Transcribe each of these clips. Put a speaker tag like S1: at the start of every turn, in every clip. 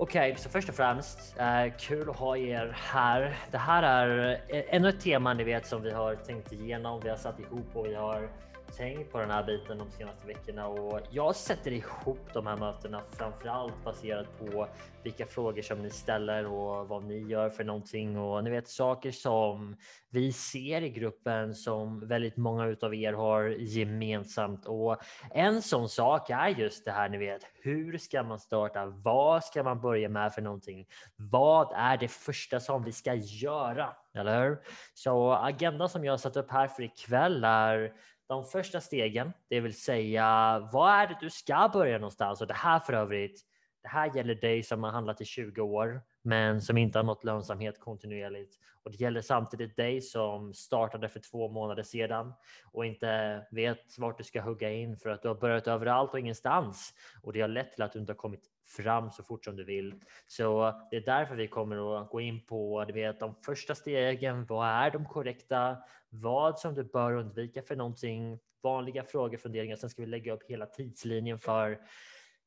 S1: Okej, okay, så först och främst, eh, kul att ha er här. Det här är eh, ännu ett tema ni vet som vi har tänkt igenom. Vi har satt ihop och vi har tänkt på den här biten de senaste veckorna och jag sätter ihop de här mötena framförallt baserat på vilka frågor som ni ställer och vad ni gör för någonting och ni vet saker som vi ser i gruppen som väldigt många utav er har gemensamt och en sån sak är just det här ni vet. Hur ska man starta? Vad ska man börja med för någonting? Vad är det första som vi ska göra? Eller hur? Så agendan som jag har satt upp här för ikväll är de första stegen, det vill säga vad är det du ska börja någonstans? Och det här för övrigt, det här gäller dig som har handlat i 20 år men som inte har nått lönsamhet kontinuerligt. Och det gäller samtidigt dig som startade för två månader sedan och inte vet vart du ska hugga in för att du har börjat överallt och ingenstans. Och det har lett till att du inte har kommit fram så fort som du vill. Så det är därför vi kommer att gå in på du vet, de första stegen. Vad är de korrekta? Vad som du bör undvika för någonting? Vanliga frågor, funderingar. Sen ska vi lägga upp hela tidslinjen för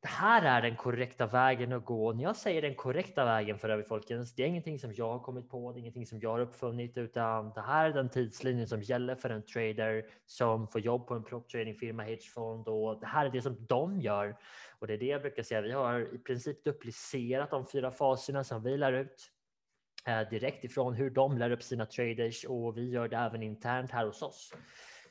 S1: det här är den korrekta vägen att gå. När jag säger den korrekta vägen för övrigt folkens, det är ingenting som jag har kommit på, det är ingenting som jag har uppfunnit, utan det här är den tidslinjen som gäller för en trader som får jobb på en proptradingfirma, hedgefond och det här är det som de gör. Och det är det jag brukar säga. Vi har i princip duplicerat de fyra faserna som vi lär ut eh, direkt ifrån hur de lär upp sina traders och vi gör det även internt här hos oss.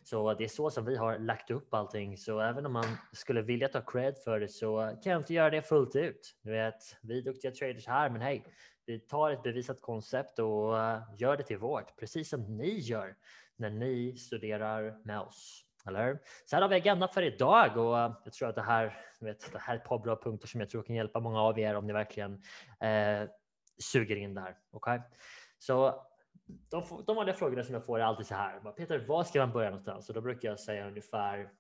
S1: Så det är så som vi har lagt upp allting. Så även om man skulle vilja ta cred för det så kan jag inte göra det fullt ut. Du vet, vi är duktiga traders här, men hej, vi tar ett bevisat koncept och eh, gör det till vårt, precis som ni gör när ni studerar med oss. Eller Så här har vi agenda för idag och eh, jag tror att det här, vet, det här är ett par bra punkter som jag tror kan hjälpa många av er om ni verkligen eh, suger in där. Okay? Så de, de vanliga frågorna som jag får är alltid så här. Peter, var ska man börja någonstans? Och då brukar jag säga ungefär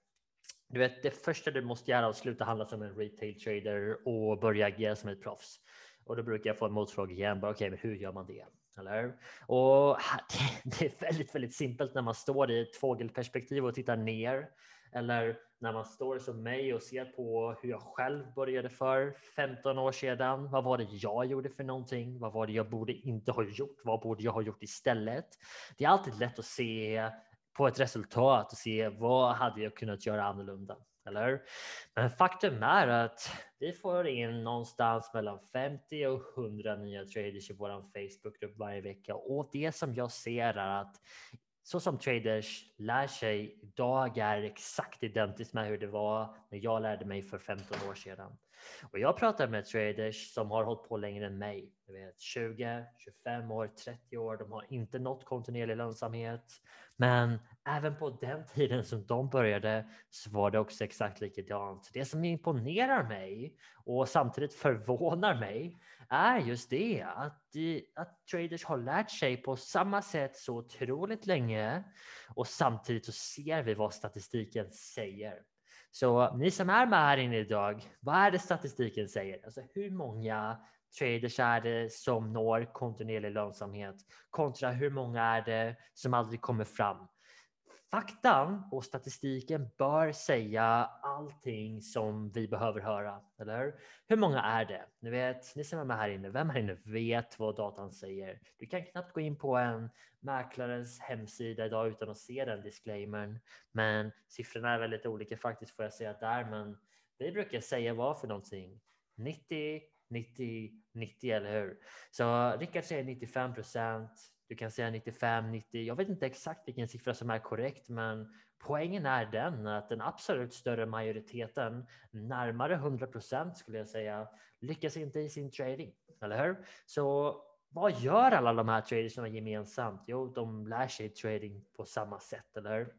S1: du vet, det första du måste göra är att sluta handla som en retail trader och börja agera som ett proffs. Och då brukar jag få en motfråga igen. Okej, okay, men hur gör man det? Eller? Och det är väldigt, väldigt simpelt när man står i ett fågelperspektiv och tittar ner eller när man står som mig och ser på hur jag själv började för 15 år sedan. Vad var det jag gjorde för någonting? Vad var det jag borde inte ha gjort? Vad borde jag ha gjort istället? Det är alltid lätt att se på ett resultat och se vad hade jag kunnat göra annorlunda? Eller? Men faktum är att vi får in någonstans mellan 50 och 100 nya traders i vår Facebookgrupp varje vecka och det som jag ser är att så som traders lär sig idag är exakt identiskt med hur det var när jag lärde mig för 15 år sedan. Och jag pratar med traders som har hållit på längre än mig. Jag vet, 20, 25 år, 30 år. De har inte nått kontinuerlig lönsamhet. Men även på den tiden som de började så var det också exakt likadant. Det som imponerar mig och samtidigt förvånar mig är just det att, eh, att traders har lärt sig på samma sätt så otroligt länge och samtidigt så ser vi vad statistiken säger. Så ni som är med här inne idag, vad är det statistiken säger? Alltså hur många traders är det som når kontinuerlig lönsamhet kontra hur många är det som aldrig kommer fram? Faktan och statistiken bör säga allting som vi behöver höra, eller hur? många är det? Ni vet, ni som är här inne, vem här inne vet vad datan säger? Du kan knappt gå in på en mäklarens hemsida idag utan att se den disclaimern, men siffrorna är väldigt olika faktiskt får jag säga där, men vi brukar säga vad för någonting? 90, 90, 90, eller hur? Så Rickard säger 95 procent. Du kan säga 95, 90. Jag vet inte exakt vilken siffra som är korrekt, men poängen är den att den absolut större majoriteten, närmare 100 procent skulle jag säga, lyckas inte i sin trading, eller hur? Så vad gör alla de här tradersarna gemensamt? Jo, de lär sig trading på samma sätt, eller hur?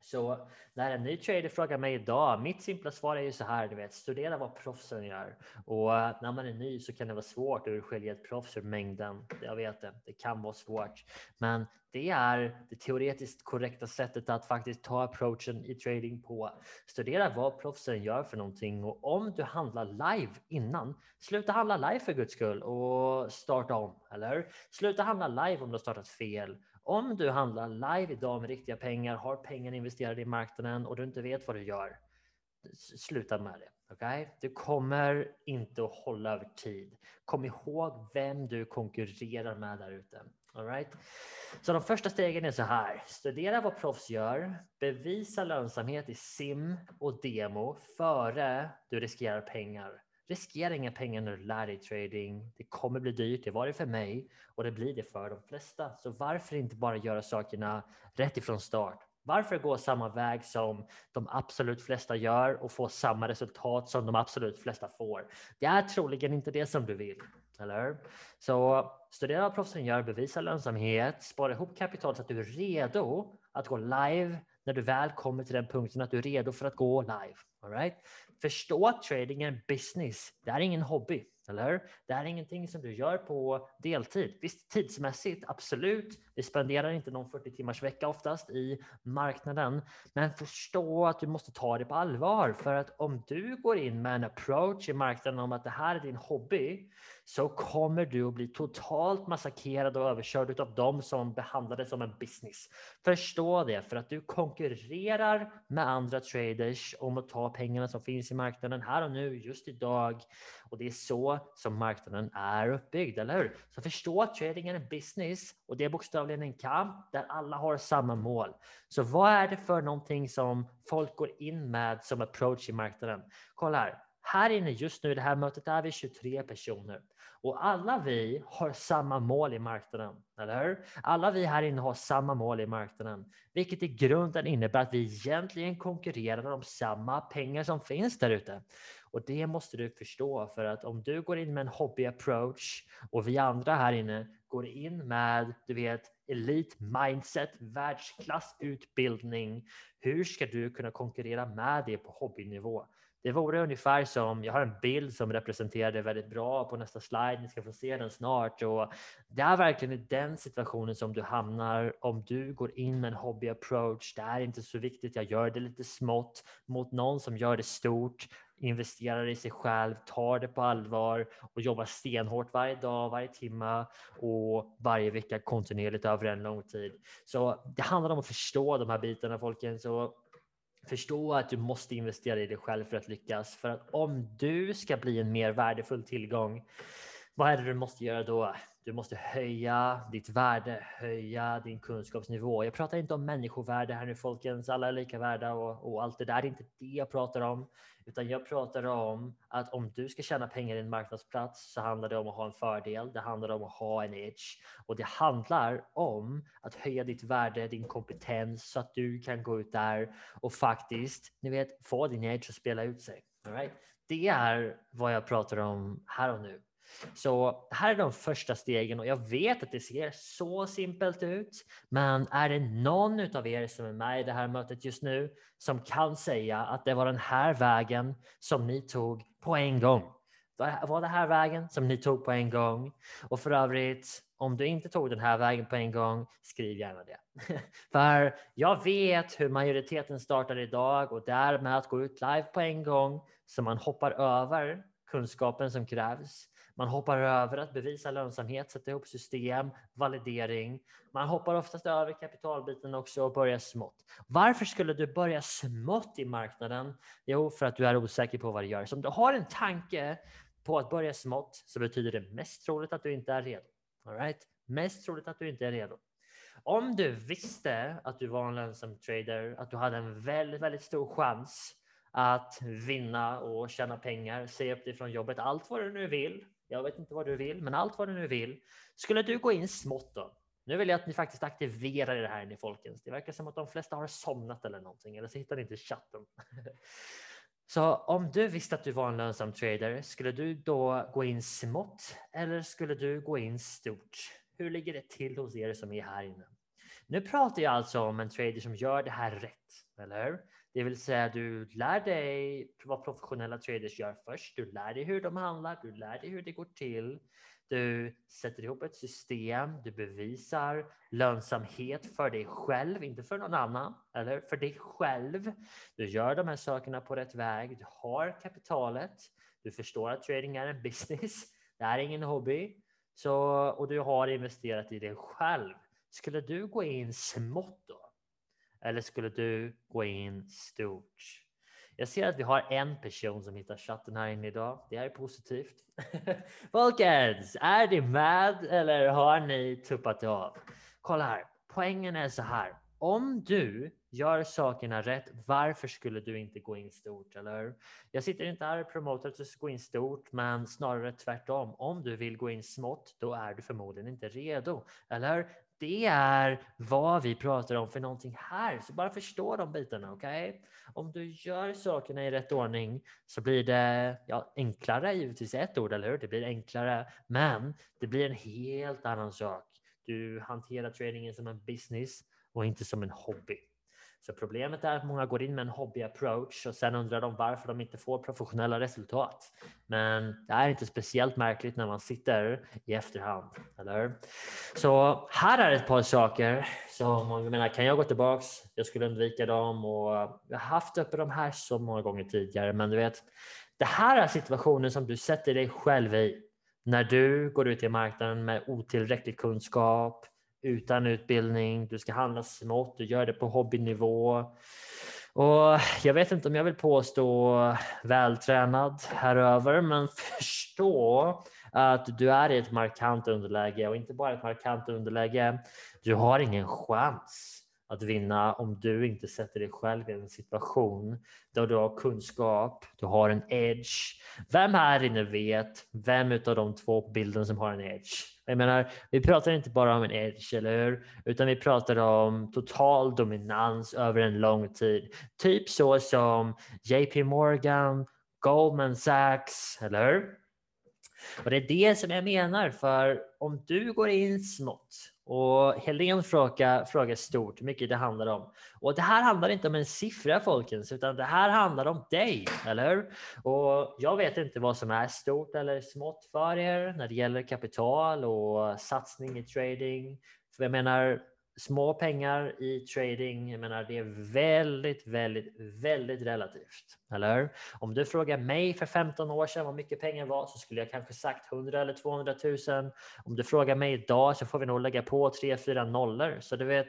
S1: Så när en ny trader frågar mig idag, mitt simpla svar är ju så här, du vet, studera vad proffsen gör. Och eh, när man är ny så kan det vara svårt att urskilja ett proffs ur mängden. Jag vet det, det kan vara svårt. Men det är det teoretiskt korrekta sättet att faktiskt ta approachen i trading på. Studera vad proffsen gör för någonting och om du handlar live innan, sluta handla live för guds skull och starta om, eller? Sluta handla live om du har startat fel om du handlar live idag med riktiga pengar, har pengar investerade i marknaden och du inte vet vad du gör. sluta med det. Okay? Du kommer inte att hålla över tid. Kom ihåg vem du konkurrerar med där ute. Right? Så de första stegen är så här. Studera vad proffs gör. Bevisa lönsamhet i sim och demo före du riskerar pengar. Riskera inga pengar när du lär dig trading. Det kommer bli dyrt. Det var det för mig och det blir det för de flesta. Så varför inte bara göra sakerna rätt ifrån start? Varför gå samma väg som de absolut flesta gör och få samma resultat som de absolut flesta får? Det är troligen inte det som du vill, eller hur? Så studera vad proffsen gör, bevisa lönsamhet, spara ihop kapital så att du är redo att gå live när du väl kommer till den punkten att du är redo för att gå live. All right? Förstå att trading är en business. Det är ingen hobby. Eller hur? Det här är ingenting som du gör på deltid. Visst, tidsmässigt, absolut. Vi spenderar inte någon 40 timmars vecka oftast i marknaden, men förstå att du måste ta det på allvar för att om du går in med en approach i marknaden om att det här är din hobby så kommer du att bli totalt massakrerad och överkörd av dem som behandlar det som en business. Förstå det för att du konkurrerar med andra traders om att ta pengarna som finns i marknaden här och nu, just idag. Och det är så som marknaden är uppbyggd, eller hur? Så förstå att trading är en business och det är bokstavligen en kamp där alla har samma mål. Så vad är det för någonting som folk går in med som approach i marknaden? Kolla här. Här inne just nu i det här mötet är vi 23 personer och alla vi har samma mål i marknaden, eller hur? Alla vi här inne har samma mål i marknaden, vilket i grunden innebär att vi egentligen konkurrerar om samma pengar som finns där ute. Och det måste du förstå för att om du går in med en hobby approach och vi andra här inne går in med, du vet, elit mindset, världsklassutbildning. Hur ska du kunna konkurrera med det på hobbynivå? Det vore ungefär som, jag har en bild som representerar det väldigt bra på nästa slide, ni ska få se den snart. Och det är verkligen i den situationen som du hamnar om du går in med en hobby approach. Det är inte så viktigt, jag gör det lite smått mot någon som gör det stort, investerar i sig själv, tar det på allvar och jobbar stenhårt varje dag, varje timme och varje vecka kontinuerligt över en lång tid. Så det handlar om att förstå de här bitarna folkens. Och Förstå att du måste investera i dig själv för att lyckas. För att om du ska bli en mer värdefull tillgång, vad är det du måste göra då? Du måste höja ditt värde, höja din kunskapsnivå. Jag pratar inte om människovärde här nu folkens, alla är lika värda och, och allt det där. Det är inte det jag pratar om, utan jag pratar om att om du ska tjäna pengar i en marknadsplats så handlar det om att ha en fördel. Det handlar om att ha en edge och det handlar om att höja ditt värde, din kompetens så att du kan gå ut där och faktiskt, ni vet, få din edge och spela ut sig. All right? Det är vad jag pratar om här och nu. Så här är de första stegen och jag vet att det ser så simpelt ut. Men är det någon av er som är med i det här mötet just nu som kan säga att det var den här vägen som ni tog på en gång? Var det här vägen som ni tog på en gång? Och för övrigt, om du inte tog den här vägen på en gång, skriv gärna det. för jag vet hur majoriteten startar idag och därmed att gå ut live på en gång så man hoppar över kunskapen som krävs. Man hoppar över att bevisa lönsamhet, sätta ihop system, validering. Man hoppar oftast över kapitalbiten också och börjar smått. Varför skulle du börja smått i marknaden? Jo, för att du är osäker på vad du gör. Så om du har en tanke på att börja smått så betyder det mest troligt att du inte är redo. All right? Mest troligt att du inte är redo. Om du visste att du var en lönsam trader, att du hade en väldigt, väldigt stor chans att vinna och tjäna pengar, se upp dig från jobbet, allt vad du nu vill, jag vet inte vad du vill, men allt vad du nu vill. Skulle du gå in smått då? Nu vill jag att ni faktiskt aktiverar det här ni folkens. Det verkar som att de flesta har somnat eller någonting, eller så hittar ni inte chatten. Så om du visste att du var en lönsam trader, skulle du då gå in smått eller skulle du gå in stort? Hur ligger det till hos er som är här inne? Nu pratar jag alltså om en trader som gör det här rätt, eller hur? Det vill säga du lär dig vad professionella traders gör först. Du lär dig hur de handlar, du lär dig hur det går till. Du sätter ihop ett system, du bevisar lönsamhet för dig själv, inte för någon annan, eller för dig själv. Du gör de här sakerna på rätt väg, du har kapitalet, du förstår att trading är en business, det är ingen hobby, så, och du har investerat i dig själv. Skulle du gå in smått? Eller skulle du gå in stort? Jag ser att vi har en person som hittar chatten här inne idag. Det är positivt. Folkens, är ni med eller har ni tuppat av? Kolla här, poängen är så här. Om du gör sakerna rätt, varför skulle du inte gå in stort, eller hur? Jag sitter inte här och promotar att du ska gå in stort, men snarare tvärtom. Om du vill gå in smått, då är du förmodligen inte redo, eller? Det är vad vi pratar om för någonting här, så bara förstå de bitarna, okej? Okay? Om du gör sakerna i rätt ordning så blir det ja, enklare, givetvis ett ord, eller hur? Det blir enklare, men det blir en helt annan sak. Du hanterar tradingen som en business och inte som en hobby. Så problemet är att många går in med en hobby-approach och sen undrar de varför de inte får professionella resultat. Men det är inte speciellt märkligt när man sitter i efterhand, eller Så här är ett par saker som, jag menar, kan jag gå tillbaks? Jag skulle undvika dem och jag har haft uppe de här så många gånger tidigare, men du vet, det här är situationen som du sätter dig själv i när du går ut i marknaden med otillräcklig kunskap, utan utbildning, du ska handla smått, du gör det på hobbynivå. Och jag vet inte om jag vill påstå vältränad här över, men förstå att du är i ett markant underläge och inte bara ett markant underläge. Du har ingen chans att vinna om du inte sätter dig själv i en situation där du har kunskap, du har en edge. Vem här inne vet vem av de två på bilden som har en edge? Jag menar, vi pratar inte bara om en edge, eller hur? Utan vi pratar om total dominans över en lång tid. Typ så som JP Morgan, Goldman Sachs, eller hur? Och det är det som jag menar, för om du går in smått och Helene frågar, frågar stort hur mycket det handlar om. Och det här handlar inte om en siffra folkens, utan det här handlar om dig, eller hur? Och jag vet inte vad som är stort eller smått för er när det gäller kapital och satsning i trading. För jag menar, små pengar i trading, jag menar, det är väldigt, väldigt, väldigt relativt. Eller Om du frågar mig för 15 år sedan vad mycket pengar var så skulle jag kanske sagt 100 eller 200 000. Om du frågar mig idag så får vi nog lägga på 3-4 nollor. Så du vet,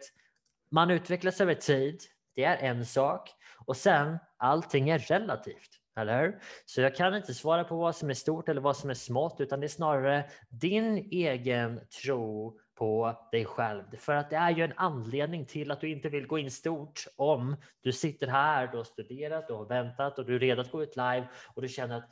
S1: man utvecklas över tid. Det är en sak och sen allting är relativt. Eller Så jag kan inte svara på vad som är stort eller vad som är smått, utan det är snarare din egen tro på dig själv. För att det är ju en anledning till att du inte vill gå in stort om du sitter här, du har studerat, du har väntat och du är redo att gå ut live och du känner att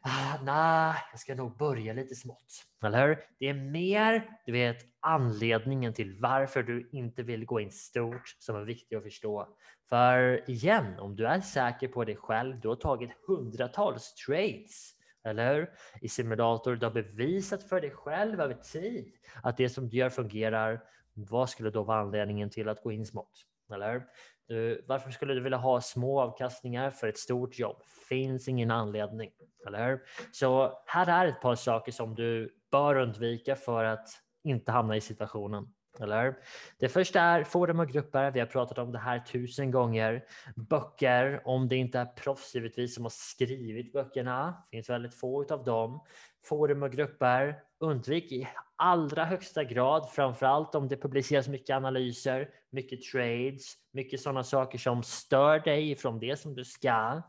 S1: ah, nej, jag ska nog börja lite smått. Eller hur? Det är mer, du vet, anledningen till varför du inte vill gå in stort som är viktig att förstå. För igen, om du är säker på dig själv, du har tagit hundratals trades eller hur? I simulator, du har bevisat för dig själv över tid att det som du gör fungerar. Vad skulle då vara anledningen till att gå in smått? Eller du, varför skulle du vilja ha små avkastningar för ett stort jobb? Finns ingen anledning, eller hur? Så här är ett par saker som du bör undvika för att inte hamna i situationen. Eller? Det första är forum och grupper. Vi har pratat om det här tusen gånger. Böcker, om det inte är proffs givetvis som har skrivit böckerna. Det finns väldigt få av dem. Forum och grupper. Undvik i allra högsta grad, framförallt om det publiceras mycket analyser, mycket trades, mycket sådana saker som stör dig från det som du ska.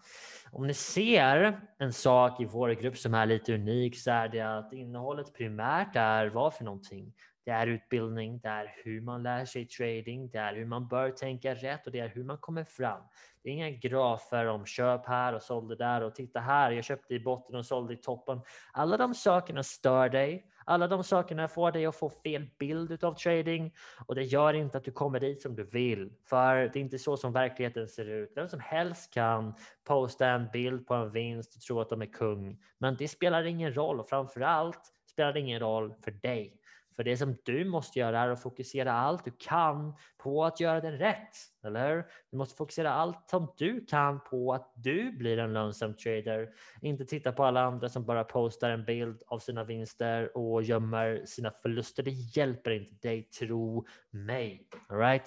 S1: Om ni ser en sak i vår grupp som är lite unik så är det att innehållet primärt är vad för någonting? Det är utbildning, det är hur man lär sig trading, det är hur man bör tänka rätt och det är hur man kommer fram. Det är inga grafer om köp här och sålde där och titta här, jag köpte i botten och sålde i toppen. Alla de sakerna stör dig. Alla de sakerna får dig att få fel bild av trading och det gör inte att du kommer dit som du vill. För det är inte så som verkligheten ser ut. Vem som helst kan posta en bild på en vinst och tro att de är kung. Men det spelar ingen roll och framför allt spelar det ingen roll för dig. För det som du måste göra är att fokusera allt du kan på att göra det rätt. Eller hur? Du måste fokusera allt som du kan på att du blir en lönsam trader. Inte titta på alla andra som bara postar en bild av sina vinster och gömmer sina förluster. Det hjälper inte dig, tro mig. All right?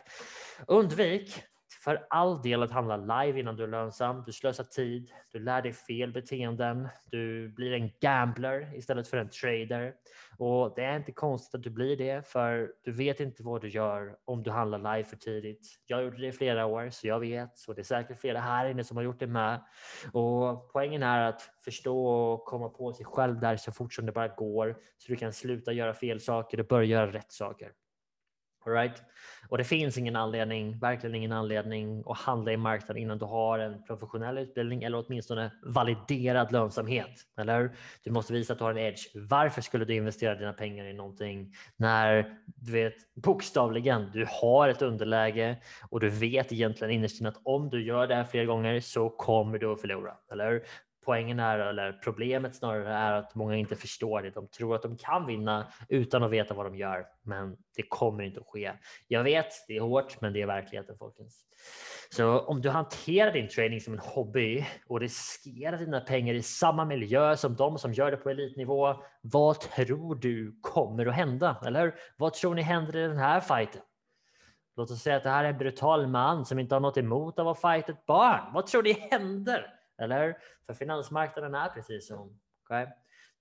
S1: Undvik för all del att handla live innan du är lönsam. Du slösar tid, du lär dig fel beteenden, du blir en gambler istället för en trader. Och det är inte konstigt att du blir det, för du vet inte vad du gör om du handlar live för tidigt. Jag gjorde det i flera år, så jag vet. Så det är säkert flera här inne som har gjort det med. Och poängen är att förstå och komma på sig själv där så fort som det bara går, så du kan sluta göra fel saker och börja göra rätt saker. All right? Och det finns ingen anledning, verkligen ingen anledning att handla i marknaden innan du har en professionell utbildning eller åtminstone validerad lönsamhet. Eller Du måste visa att du har en edge. Varför skulle du investera dina pengar i någonting när du vet bokstavligen du har ett underläge och du vet egentligen innerst inne att om du gör det här fler gånger så kommer du att förlora. Eller poängen är, eller problemet snarare är att många inte förstår det. De tror att de kan vinna utan att veta vad de gör, men det kommer inte att ske. Jag vet, det är hårt, men det är verkligheten folkens. Så om du hanterar din träning som en hobby och riskerar dina pengar i samma miljö som de som gör det på elitnivå, vad tror du kommer att hända? Eller vad tror ni händer i den här fighten? Låt oss säga att det här är en brutal man som inte har något emot att att fighta ett barn. Vad tror ni händer? Eller För finansmarknaden är precis som. Okay?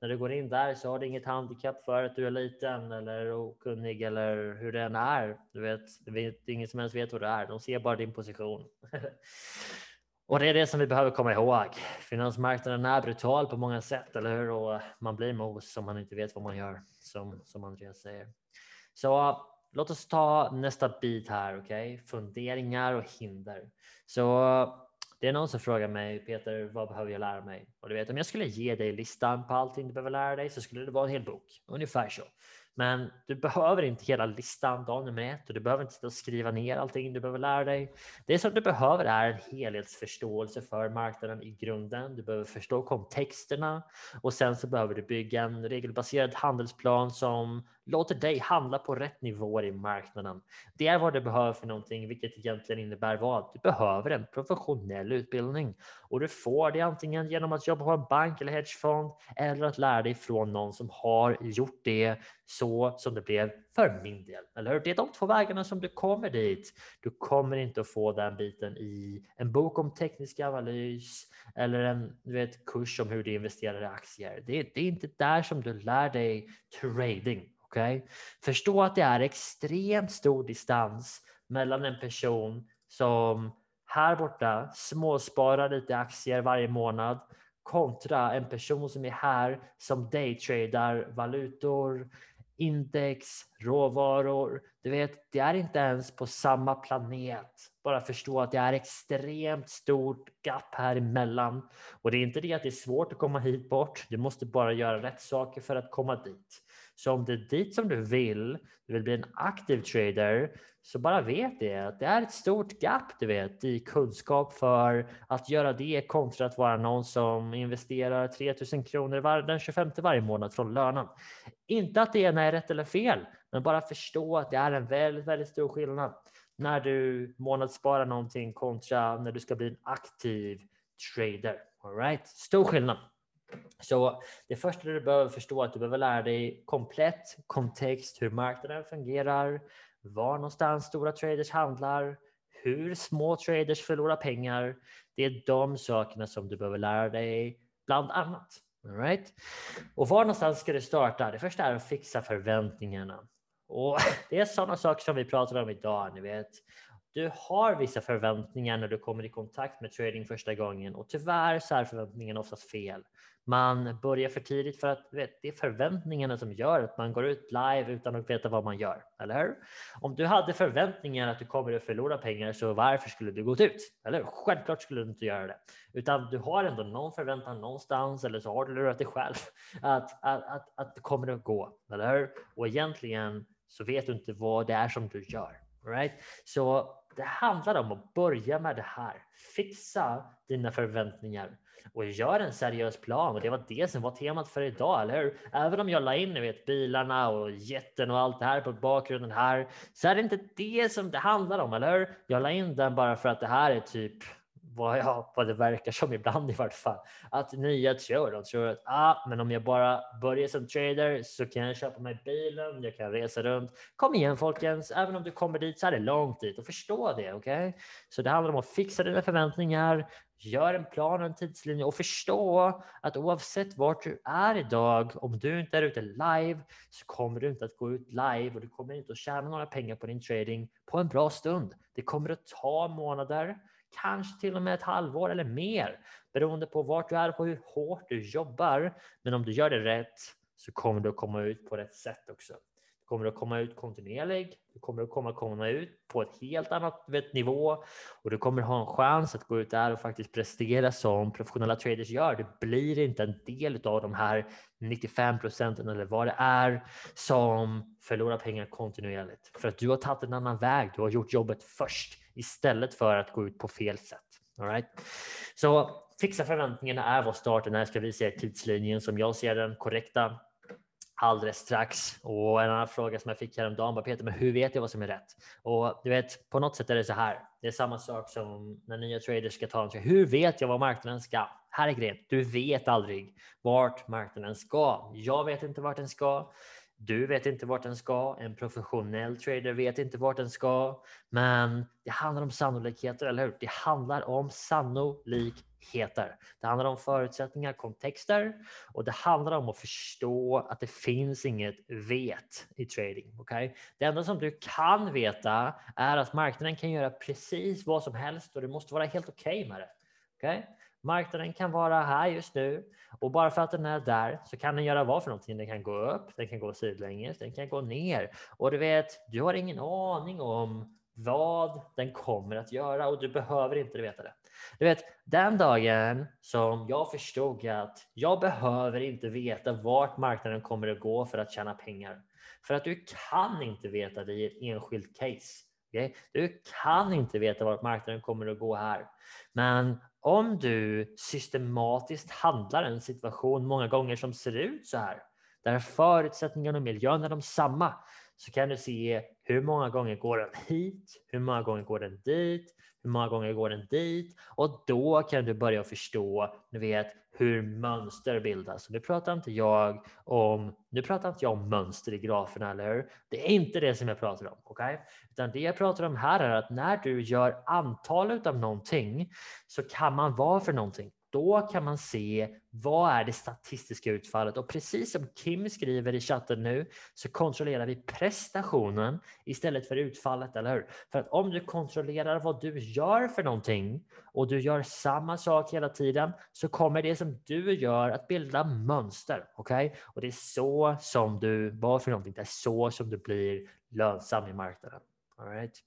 S1: När du går in där så har du inget handikapp för att du är liten eller okunnig eller hur den är. Du vet, det vet ingen som ens vet vad du är. De ser bara din position. Och det är det som vi behöver komma ihåg. Finansmarknaden är brutal på många sätt, eller hur? Och man blir mos om man inte vet vad man gör, som, som Andreas säger. Så låt oss ta nästa bit här, okej? Okay? Funderingar och hinder. Så det är någon som frågar mig, Peter, vad behöver jag lära mig? Och du vet, om jag skulle ge dig listan på allting du behöver lära dig så skulle det vara en hel bok, ungefär så. Men du behöver inte hela listan dag nummer ett och du behöver inte sitta och skriva ner allting du behöver lära dig. Det som du behöver är en helhetsförståelse för marknaden i grunden. Du behöver förstå kontexterna och sen så behöver du bygga en regelbaserad handelsplan som låter dig handla på rätt nivåer i marknaden. Det är vad du behöver för någonting, vilket egentligen innebär vad? Du behöver en professionell utbildning och du får det antingen genom att jobba på en bank eller hedgefond eller att lära dig från någon som har gjort det så som det blev för min del. Eller hur? Det är de två vägarna som du kommer dit. Du kommer inte att få den biten i en bok om teknisk analys eller en du vet, kurs om hur du investerar i aktier. Det, det är inte där som du lär dig trading. Okay? Förstå att det är extremt stor distans mellan en person som här borta småsparar lite aktier varje månad kontra en person som är här som daytradar valutor, index, råvaror. Du vet, det är inte ens på samma planet. Bara förstå att det är extremt stort gap här emellan. Och det är inte det att det är svårt att komma hit bort. Du måste bara göra rätt saker för att komma dit. Så om det är dit som du vill, du vill bli en aktiv trader, så bara vet det att det är ett stort gap du vet i kunskap för att göra det kontra att vara någon som investerar 3000 kronor var, den 25 varje månad från lönen. Inte att det ena är rätt eller fel, men bara förstå att det är en väldigt, väldigt stor skillnad när du månadssparar någonting kontra när du ska bli en aktiv trader. All right? Stor skillnad. Så det första du behöver förstå är att du behöver lära dig komplett kontext, hur marknaden fungerar, var någonstans stora traders handlar, hur små traders förlorar pengar. Det är de sakerna som du behöver lära dig bland annat. All right? Och var någonstans ska du starta? Det första är att fixa förväntningarna. Och det är sådana saker som vi pratar om idag. Ni vet. Du har vissa förväntningar när du kommer i kontakt med trading första gången och tyvärr så är förväntningarna oftast fel man börjar för tidigt för att vet, det är förväntningarna som gör att man går ut live utan att veta vad man gör. Eller hur? Om du hade förväntningar att du kommer att förlora pengar så varför skulle du gått ut? Eller Självklart skulle du inte göra det, utan du har ändå någon förväntan någonstans eller så har du lurat dig själv att, att, att, att det kommer att gå. Eller hur? Och egentligen så vet du inte vad det är som du gör. Right? Så det handlar om att börja med det här. Fixa dina förväntningar och gör en seriös plan. Och det var det som var temat för idag, eller hur? Även om jag la in vet, bilarna och jätten och allt det här på bakgrunden här så är det inte det som det handlar om, eller hur? Jag la in den bara för att det här är typ vad, jag, vad det verkar som ibland i vart fall, att nya tror, de tror att ah, men om jag bara börjar som trader så kan jag köpa mig bilen, jag kan resa runt. Kom igen folkens, även om du kommer dit så är det långt dit och förstå det. okej? Okay? Så det handlar om att fixa dina förväntningar, gör en plan och en tidslinje och förstå att oavsett vart du är idag, om du inte är ute live så kommer du inte att gå ut live och du kommer inte att tjäna några pengar på din trading på en bra stund. Det kommer att ta månader, kanske till och med ett halvår eller mer beroende på vart du är och hur hårt du jobbar. Men om du gör det rätt så kommer du att komma ut på rätt sätt också Du kommer att komma ut kontinuerligt. Du kommer att komma, komma ut på ett helt annat vet, nivå och du kommer ha en chans att gå ut där och faktiskt prestera som professionella traders gör. Du blir inte en del av de här 95 procenten eller vad det är som förlorar pengar kontinuerligt för att du har tagit en annan väg. Du har gjort jobbet först istället för att gå ut på fel sätt. All right? Så fixa förväntningarna är vår start. Den här ska vi se tidslinjen som jag ser den korrekta alldeles strax. Och en annan fråga som jag fick häromdagen var Peter, men hur vet jag vad som är rätt? Och du vet, på något sätt är det så här. Det är samma sak som när nya traders ska ta en. Hur vet jag vad marknaden ska? Här är grejen. Du vet aldrig vart marknaden ska. Jag vet inte vart den ska. Du vet inte vart den ska. En professionell trader vet inte vart den ska. Men det handlar om sannolikheter, eller hur? Det handlar om sannolikheter. Det handlar om förutsättningar, kontexter och det handlar om att förstå att det finns inget vet i trading. Okay? Det enda som du kan veta är att marknaden kan göra precis vad som helst och du måste vara helt okej okay med det. Okay? Marknaden kan vara här just nu och bara för att den är där så kan den göra vad för någonting. Den kan gå upp, den kan gå sidlänges, den kan gå ner och du vet, du har ingen aning om vad den kommer att göra och du behöver inte veta det. Du vet, den dagen som jag förstod att jag behöver inte veta vart marknaden kommer att gå för att tjäna pengar. För att du kan inte veta det i ett enskilt case. Okay? Du kan inte veta vart marknaden kommer att gå här. Men om du systematiskt handlar en situation många gånger som ser ut så här, där förutsättningarna och miljön är de samma, så kan du se hur många gånger går den hit, hur många gånger går den dit, hur många gånger går den dit? Och då kan du börja förstå, du vet, hur mönster bildas. Nu pratar inte jag om, nu pratar inte jag om mönster i graferna, eller hur? Det är inte det som jag pratar om, okej? Okay? Utan det jag pratar om här är att när du gör antal av någonting så kan man vara för någonting då kan man se vad är det statistiska utfallet och precis som Kim skriver i chatten nu så kontrollerar vi prestationen istället för utfallet, eller hur? För att om du kontrollerar vad du gör för någonting och du gör samma sak hela tiden så kommer det som du gör att bilda mönster, okej? Okay? Och det är så som du, var för någonting, det är så som du blir lönsam i marknaden. All right?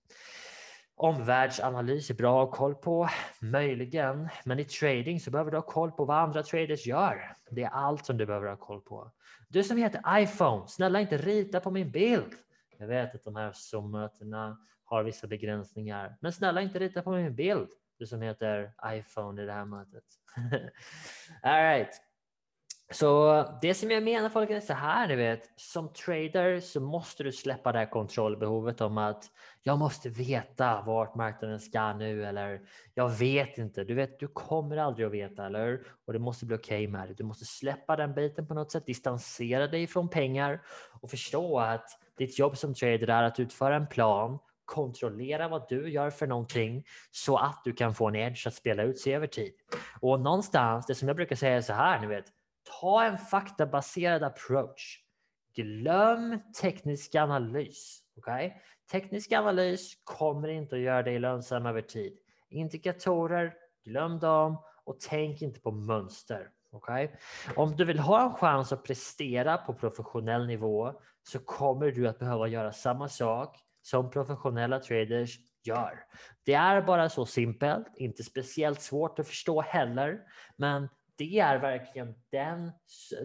S1: Omvärldsanalys är bra att ha koll på, möjligen, men i trading så behöver du ha koll på vad andra traders gör. Det är allt som du behöver ha koll på. Du som heter iPhone, snälla inte rita på min bild. Jag vet att de här Zoom-mötena har vissa begränsningar, men snälla inte rita på min bild. Du som heter iPhone i det här mötet. All right. Så det som jag menar folk är så här, ni vet, som trader så måste du släppa det här kontrollbehovet om att jag måste veta vart marknaden ska nu eller jag vet inte. Du vet, du kommer aldrig att veta, eller Och det måste bli okej okay med det. Du måste släppa den biten på något sätt, distansera dig från pengar och förstå att ditt jobb som trader är att utföra en plan kontrollera vad du gör för någonting så att du kan få en edge att spela ut sig över tid. Och någonstans, det som jag brukar säga är så här, ni vet, ta en faktabaserad approach. Glöm teknisk analys. Okay? Teknisk analys kommer inte att göra dig lönsam över tid. Indikatorer, glöm dem och tänk inte på mönster. Okay? Om du vill ha en chans att prestera på professionell nivå så kommer du att behöva göra samma sak som professionella traders gör. Det är bara så simpelt, inte speciellt svårt att förstå heller, men det är verkligen den,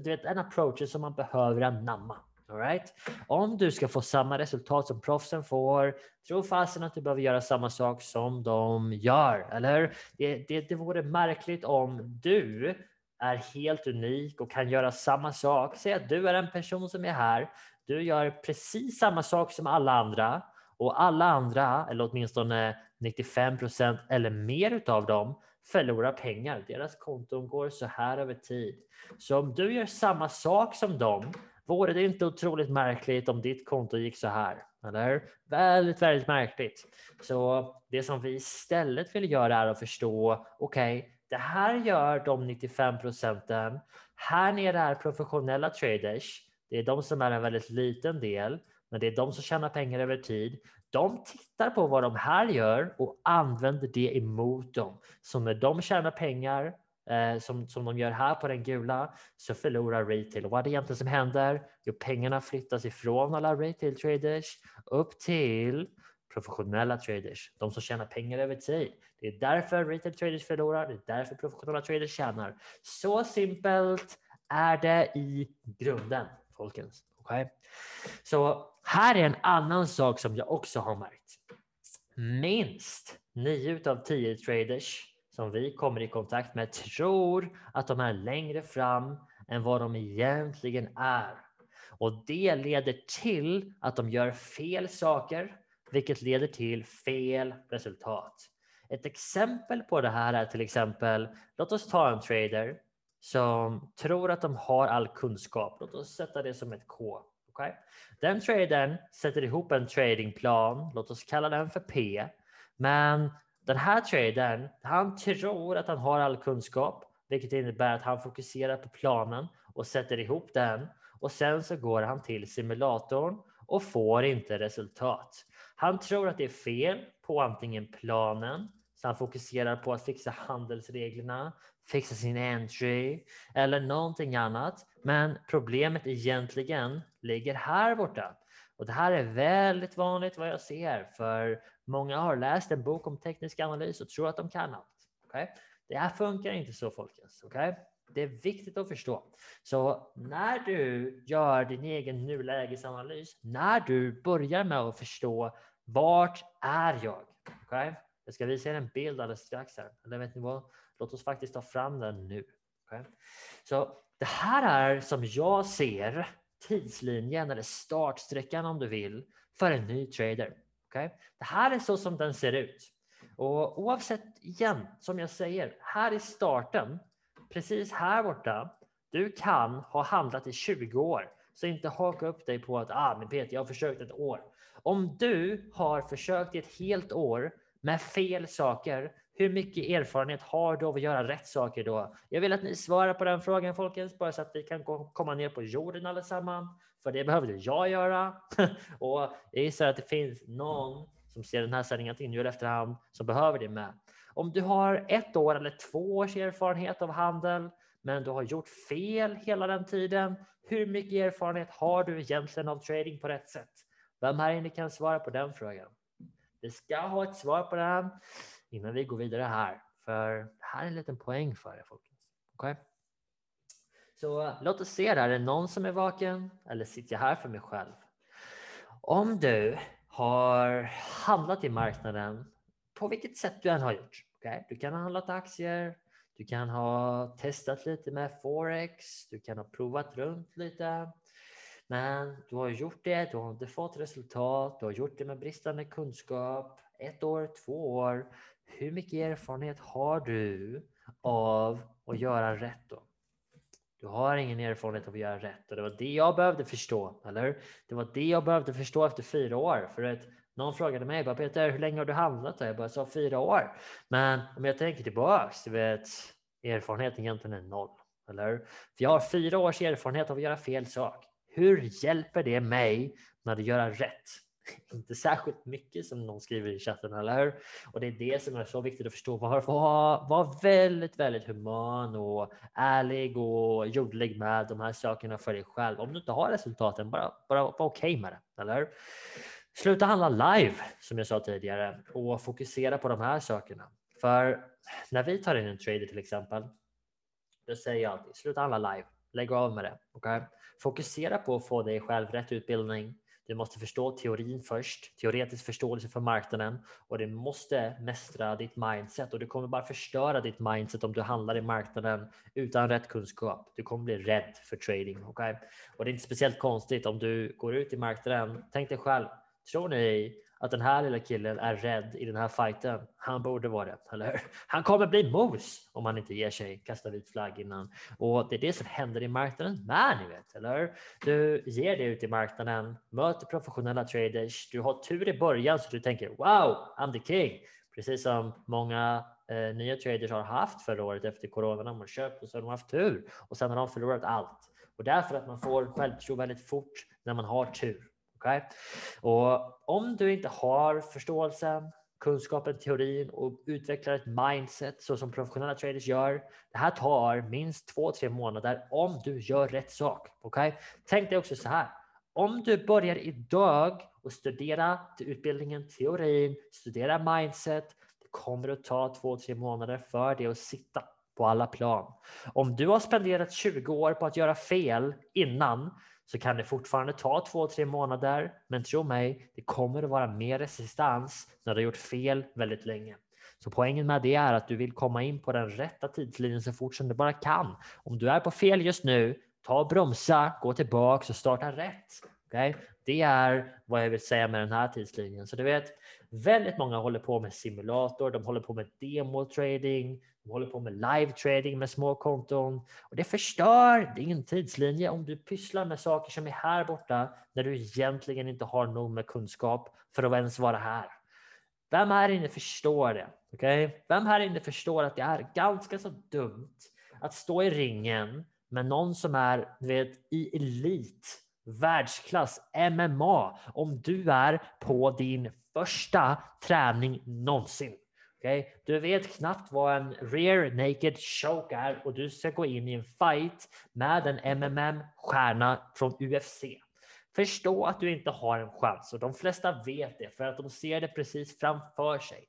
S1: du vet, den approachen som man behöver anamma. All right? Om du ska få samma resultat som proffsen får, tro fasen att du behöver göra samma sak som de gör, eller det, det, det vore märkligt om du är helt unik och kan göra samma sak. Säg att du är en person som är här, du gör precis samma sak som alla andra och alla andra, eller åtminstone 95 procent eller mer utav dem, förlorar pengar. Deras konton går så här över tid. Så om du gör samma sak som dem, vore det inte otroligt märkligt om ditt konto gick så här? Eller Väldigt, väldigt märkligt. Så det som vi istället vill göra är att förstå, okej, okay, det här gör de 95 procenten. Här nere är professionella traders. Det är de som är en väldigt liten del, men det är de som tjänar pengar över tid. De tittar på vad de här gör och använder det emot dem. Så när de tjänar pengar eh, som, som de gör här på den gula så förlorar retail. Och vad är det egentligen som händer? Jo, pengarna flyttas ifrån alla retail traders upp till professionella traders, de som tjänar pengar över tid. Det är därför retail traders förlorar, det är därför professionella traders tjänar. Så simpelt är det i grunden, folkens. Okay? Så här är en annan sak som jag också har märkt. Minst 9 av 10 traders som vi kommer i kontakt med tror att de är längre fram än vad de egentligen är. Och det leder till att de gör fel saker, vilket leder till fel resultat. Ett exempel på det här är till exempel, låt oss ta en trader som tror att de har all kunskap. Låt oss sätta det som ett K. Okay? Den tradern sätter ihop en tradingplan, låt oss kalla den för P. Men den här tradern, han tror att han har all kunskap, vilket innebär att han fokuserar på planen och sätter ihop den och sen så går han till simulatorn och får inte resultat. Han tror att det är fel på antingen planen, så han fokuserar på att fixa handelsreglerna, fixa sin entry eller någonting annat. Men problemet egentligen ligger här borta. Och det här är väldigt vanligt vad jag ser, för många har läst en bok om teknisk analys och tror att de kan allt. Okay? Det här funkar inte så folkens. Okay? Det är viktigt att förstå. Så när du gör din egen nulägesanalys, när du börjar med att förstå vart är jag? Okay? Jag ska visa er en bild alldeles strax här. Eller vet ni vad? Låt oss faktiskt ta fram den nu. Okay? Så det här är som jag ser tidslinjen eller startsträckan om du vill för en ny trader. Okay? Det här är så som den ser ut. Och oavsett igen, som jag säger, här i starten, precis här borta, du kan ha handlat i 20 år. Så inte haka upp dig på att ah, men Peter, jag har försökt ett år. Om du har försökt i ett helt år med fel saker, hur mycket erfarenhet har du av att göra rätt saker då? Jag vill att ni svarar på den frågan folkens, bara så att vi kan komma ner på jorden allesammans. För det behövde jag göra. och jag gissar att det finns någon som ser den här sändningen antingen eller efterhand som behöver det med. Om du har ett år eller två års erfarenhet av handel, men du har gjort fel hela den tiden. Hur mycket erfarenhet har du egentligen av trading på rätt sätt? Vem här inne kan svara på den frågan? Vi ska ha ett svar på den innan vi går vidare här, för det här är en liten poäng för er. Folkens. Okay? Så låt oss se. Är det någon som är vaken eller sitter jag här för mig själv? Om du har handlat i marknaden på vilket sätt du än har gjort. Okay? Du kan ha handlat aktier, du kan ha testat lite med forex, du kan ha provat runt lite. Men du har gjort det, du har inte fått resultat, du har gjort det med bristande kunskap, ett år, två år. Hur mycket erfarenhet har du av att göra rätt då? Du har ingen erfarenhet av att göra rätt och det var det jag behövde förstå, eller Det var det jag behövde förstå efter fyra år för att någon frågade mig bara Peter, hur länge har du handlat? Jag bara sa fyra år. Men om jag tänker tillbaks, du vet, erfarenheten egentligen är noll, eller För jag har fyra års erfarenhet av att göra fel sak. Hur hjälper det mig när att göra rätt? Inte särskilt mycket som någon skriver i chatten, eller hur? Och det är det som är så viktigt att förstå. Var, var, var väldigt, väldigt human och ärlig och jordlig med de här sakerna för dig själv. Om du inte har resultaten, bara, bara var okej okay med det, eller hur? Sluta handla live, som jag sa tidigare, och fokusera på de här sakerna. För när vi tar in en trader till exempel, då säger jag alltid sluta handla live. Lägg av med det. Okay? Fokusera på att få dig själv rätt utbildning. Du måste förstå teorin först, teoretisk förståelse för marknaden och du måste mästra ditt mindset och du kommer bara förstöra ditt mindset om du handlar i marknaden utan rätt kunskap. Du kommer bli rädd för trading. Okay? Och det är inte speciellt konstigt om du går ut i marknaden. Tänk dig själv, tror ni att den här lilla killen är rädd i den här fighten. Han borde vara det, eller hur? Han kommer bli mos om han inte ger sig, kastar vit flagg innan. Och det är det som händer i marknaden med, ni vet, eller hur? Du ger dig ut i marknaden, möter professionella traders, du har tur i början så du tänker wow, I'm the king. Precis som många eh, nya traders har haft förra året efter corona. De har köpt och så har de haft tur och sen har de förlorat allt. Och därför att man får självförtroende väldigt fort när man har tur. Okay? Och om du inte har förståelsen, kunskapen, teorin och utvecklar ett mindset så som professionella traders gör. Det här tar minst två, tre månader om du gör rätt sak. Okay? Tänk dig också så här. Om du börjar idag och studera utbildningen, teorin, studera mindset. Det kommer att ta två, tre månader för det att sitta på alla plan. Om du har spenderat 20 år på att göra fel innan så kan det fortfarande ta två, tre månader. Men tro mig, det kommer att vara mer resistans när du har gjort fel väldigt länge. Så poängen med det är att du vill komma in på den rätta tidslinjen så fort som du bara kan. Om du är på fel just nu, ta och bromsa, gå tillbaks och starta rätt. Okay? Det är vad jag vill säga med den här tidslinjen. Så du vet, väldigt många håller på med simulator, de håller på med demo trading, de håller på med live trading med små konton och det förstör din tidslinje om du pysslar med saker som är här borta när du egentligen inte har nog med kunskap för att ens vara här. Vem här inne förstår det? Okay? Vem här inne förstår att det är ganska så dumt att stå i ringen med någon som är vet, i elit, världsklass, MMA, om du är på din första träning någonsin. Okay? Du vet knappt vad en rear naked choke är och du ska gå in i en fight med en MMM-stjärna från UFC. Förstå att du inte har en chans och de flesta vet det för att de ser det precis framför sig.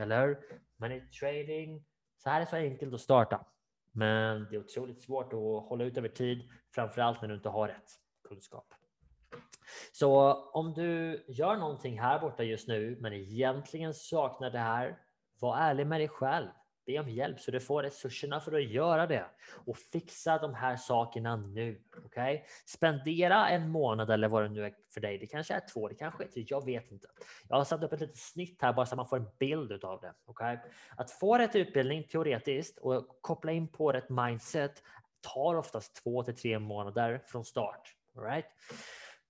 S1: Eller hur? Men i trading så här är det så enkelt att starta. Men det är otroligt svårt att hålla ut över tid, framför allt när du inte har rätt kunskap. Så om du gör någonting här borta just nu, men egentligen saknar det här, var ärlig med dig själv. Be om hjälp så du får resurserna för att göra det och fixa de här sakerna nu. Okay? Spendera en månad eller vad det nu är för dig. Det kanske är två, det kanske är tre, jag vet inte. Jag har satt upp ett litet snitt här bara så att man får en bild av det. Okay? Att få rätt utbildning teoretiskt och koppla in på rätt mindset tar oftast två till tre månader från start. All right?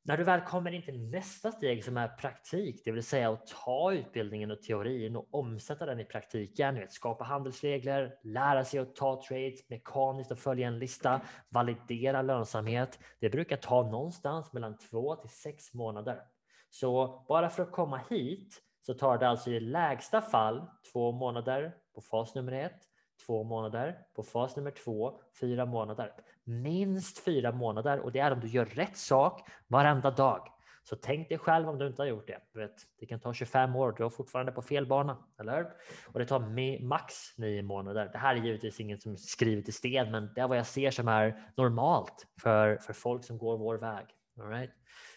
S1: När du väl kommer in till nästa steg som är praktik, det vill säga att ta utbildningen och teorin och omsätta den i praktiken, vet, skapa handelsregler, lära sig att ta trades mekaniskt och följa en lista, validera lönsamhet. Det brukar ta någonstans mellan två till sex månader. Så bara för att komma hit så tar det alltså i lägsta fall två månader på fas nummer ett, två månader på fas nummer två, fyra månader minst fyra månader och det är om du gör rätt sak varenda dag. Så tänk dig själv om du inte har gjort det. Du vet, det kan ta 25 år, du är fortfarande på fel bana, eller Och det tar max nio månader. Det här är givetvis inget som är skrivet i sten, men det är vad jag ser som är normalt för, för folk som går vår väg. All right?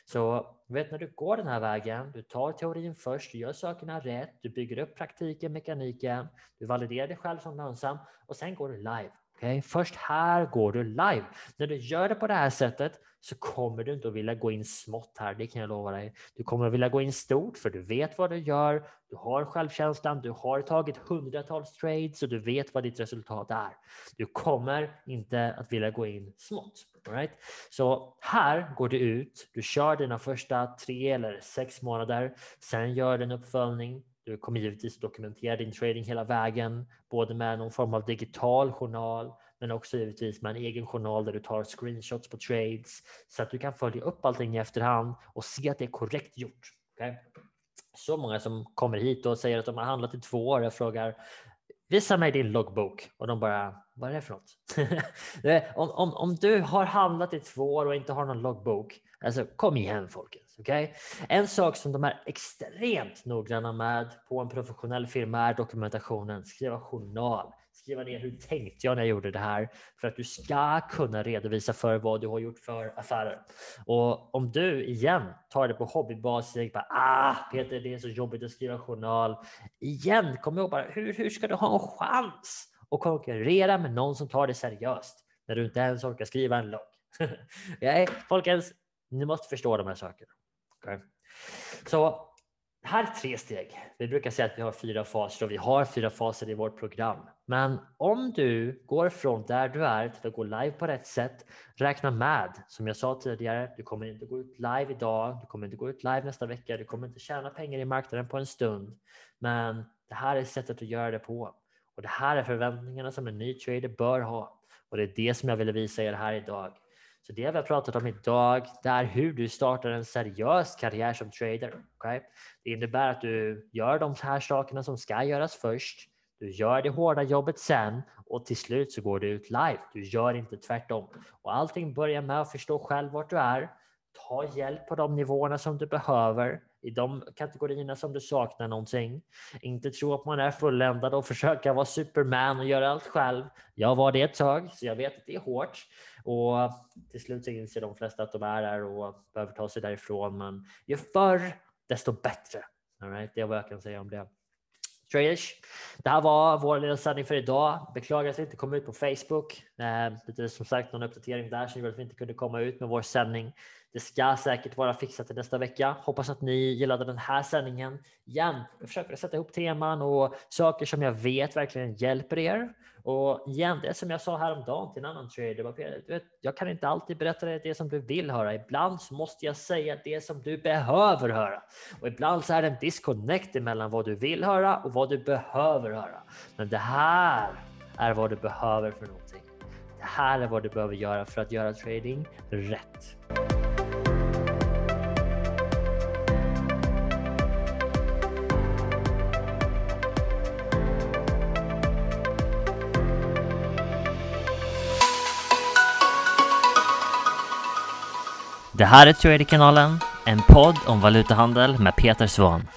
S1: Så vet när du går den här vägen, du tar teorin först, du gör sakerna rätt, du bygger upp praktiken, mekaniken, du validerar dig själv som lönsam och sen går du live. Okay? Först här går du live. När du gör det på det här sättet så kommer du inte att vilja gå in smått här, det kan jag lova dig. Du kommer att vilja gå in stort för du vet vad du gör, du har självkänslan, du har tagit hundratals trades och du vet vad ditt resultat är. Du kommer inte att vilja gå in smått. Right? Så här går du ut, du kör dina första tre eller sex månader, sen gör du en uppföljning, du kommer givetvis dokumentera din trading hela vägen, både med någon form av digital journal, men också givetvis med en egen journal där du tar screenshots på trades så att du kan följa upp allting i efterhand och se att det är korrekt gjort. Okay? Så många som kommer hit och säger att de har handlat i två år. Jag frågar visa mig din loggbok och de bara vad är det för något? om, om, om du har handlat i två år och inte har någon loggbok, alltså kom igen folkens. Okay? En sak som de är extremt noggranna med på en professionell firma är dokumentationen, skriva journal, skriva ner hur tänkte jag när jag gjorde det här för att du ska kunna redovisa för vad du har gjort för affärer. Och om du igen tar det på hobbybasis, bara, ah Peter det är så jobbigt att skriva journal. Igen, kom ihåg bara hur, hur ska du ha en chans att konkurrera med någon som tar det seriöst när du inte ens orkar skriva en logg. ja, folkens, ni måste förstå de här sakerna. Okay. Så här är tre steg. Vi brukar säga att vi har fyra faser och vi har fyra faser i vårt program. Men om du går från där du är till att gå live på rätt sätt, räkna med, som jag sa tidigare, du kommer inte gå ut live idag, du kommer inte gå ut live nästa vecka, du kommer inte tjäna pengar i marknaden på en stund. Men det här är sättet att göra det på. Och det här är förväntningarna som en ny trader bör ha. Och det är det som jag ville visa er här idag. Så det vi har pratat om idag, det är hur du startar en seriös karriär som trader. Okay? Det innebär att du gör de här sakerna som ska göras först. Du gör det hårda jobbet sen och till slut så går du ut live. Du gör inte tvärtom. Och allting börjar med att förstå själv vart du är. Ta hjälp på de nivåerna som du behöver i de kategorierna som du saknar någonting. Inte tro att man är fulländad och försöka vara superman och göra allt själv. Jag var det ett tag, så jag vet att det är hårt. Och till slut så inser de flesta att de är där och behöver ta sig därifrån. Men ju förr, desto bättre. All right? Det är vad jag kan säga om det. Traders. Det här var vår lilla sändning för idag. Beklagar att vi inte kom ut på Facebook. Eh, det är som sagt någon uppdatering där som gjorde att vi inte kunde komma ut med vår sändning. Det ska säkert vara fixat till nästa vecka. Hoppas att ni gillade den här sändningen. Igen, jag försöker sätta ihop teman och saker som jag vet verkligen hjälper er. Och igen, det som jag sa häromdagen till en annan trader. Du vet, jag kan inte alltid berätta det, det som du vill höra. Ibland så måste jag säga det som du behöver höra. Och ibland så är det en disconnect mellan vad du vill höra och vad du behöver höra. Men det här är vad du behöver för någonting. Det här är vad du behöver göra för att göra trading rätt. Det här är Traderkanalen, en podd om valutahandel med Peter Svahn.